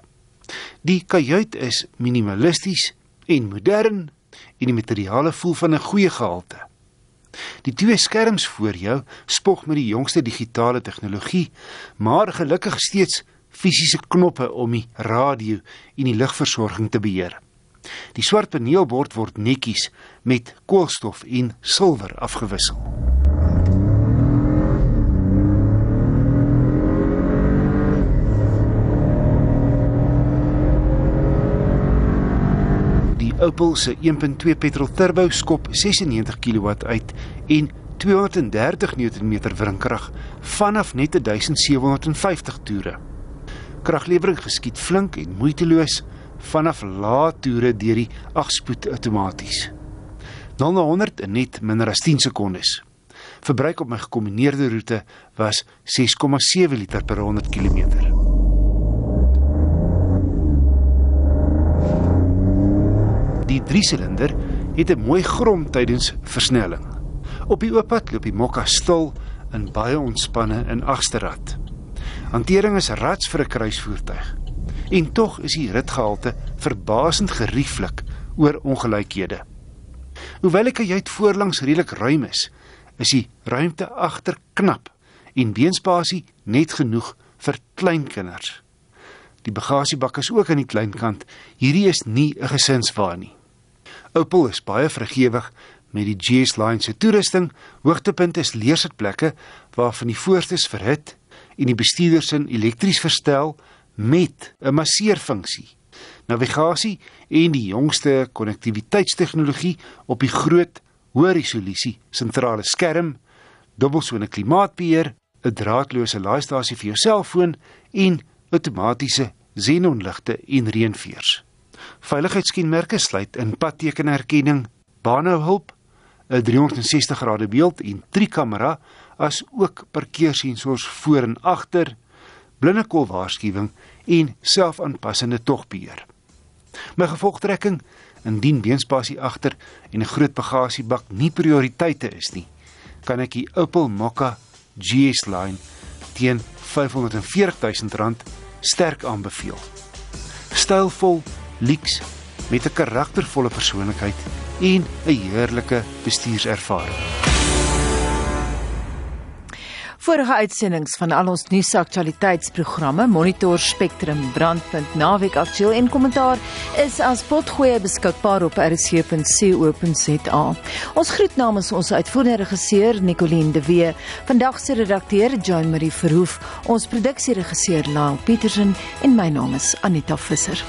Die kajuit is minimalisties en modern en die materiale voel van 'n goeie gehalte. Die twee skerms voor jou spog met die jongste digitale tegnologie, maar gelukkig steeds fisiese knoppe om die radio en die ligversorging te beheer. Die swart paneelbord word netjies met koolstof en silwer afgewissel. Die Opel se 1.2 petrol turbo skop 96 kW uit en 230 Nm wrinkrag vanaf net 1750 toere. Kraglewering geskied flink en moeiteloos vanaf lae toere deur die 8-spoed outomaties. 0 na 100 in net minder as 10 sekondes. Verbruik op my gekombineerde roete was 6,7 liter per 100 km. Die 3-silinder het 'n mooi grom tydens versnelling. Op die oop pad loop die Mokka stil en baie ontspanne in agterrad. Hantering is rats vir 'n kruisvoertuig. En tog is die ritgehalte verbasend gerieflik oor ongelykhede. Hoewel ek jy voorlangs redelik ruim is, is die ruimte agter knap en beenspasie net genoeg vir kleinkinders. Die bagasiebak is ook aan die kleinkant. Hierdie is nie 'n gesinswa nie. Opel is baie vergewig met die GS line se toerusting. Hoogtepunt is leersitplekke waarvan die voorste verhit en die bestuurdersin elektries verstel met 'n masseerfunksie. Navigasie en die jongste konnektiwiteitstegnologie op die groot hoë resolusie sentrale skerm, dubbelsone klimaatbeheer, 'n draadloose laastasie vir jou selfoon en outomatiese xenonligte en reënveers. Veiligheidskenmerke sluit in padtekenherkenning, banehulp, 'n 360 grade beeld en 3 kamera as ook parkeersensors voor en agter blinde kol waarskuwing en selfaanpassende togbeheer. My gevolgtrekking indien beenspasie agter en 'n groot bagasiebak nie prioriteite is nie, kan ek die Opel Mokka GS line teen R540 000 sterk aanbeveel. Stylvol, lyks met 'n karaktervolle persoonlikheid en 'n heerlike bestuurservaring. Vorige uitsendings van al ons nuusaktualiteitsprogramme Monitor Spectrum, Brandpunt, Naweek Aktueel en Kommentaar is as potgoeie beskikbaar op rsc.co.za. Ons groet namens ons uitvoerende regisseur Nicoline de Wee, vandag se redakteur Joan Marie Verhoef, ons produksieregisseur Lyle Petersen en my naam is Anita Visser.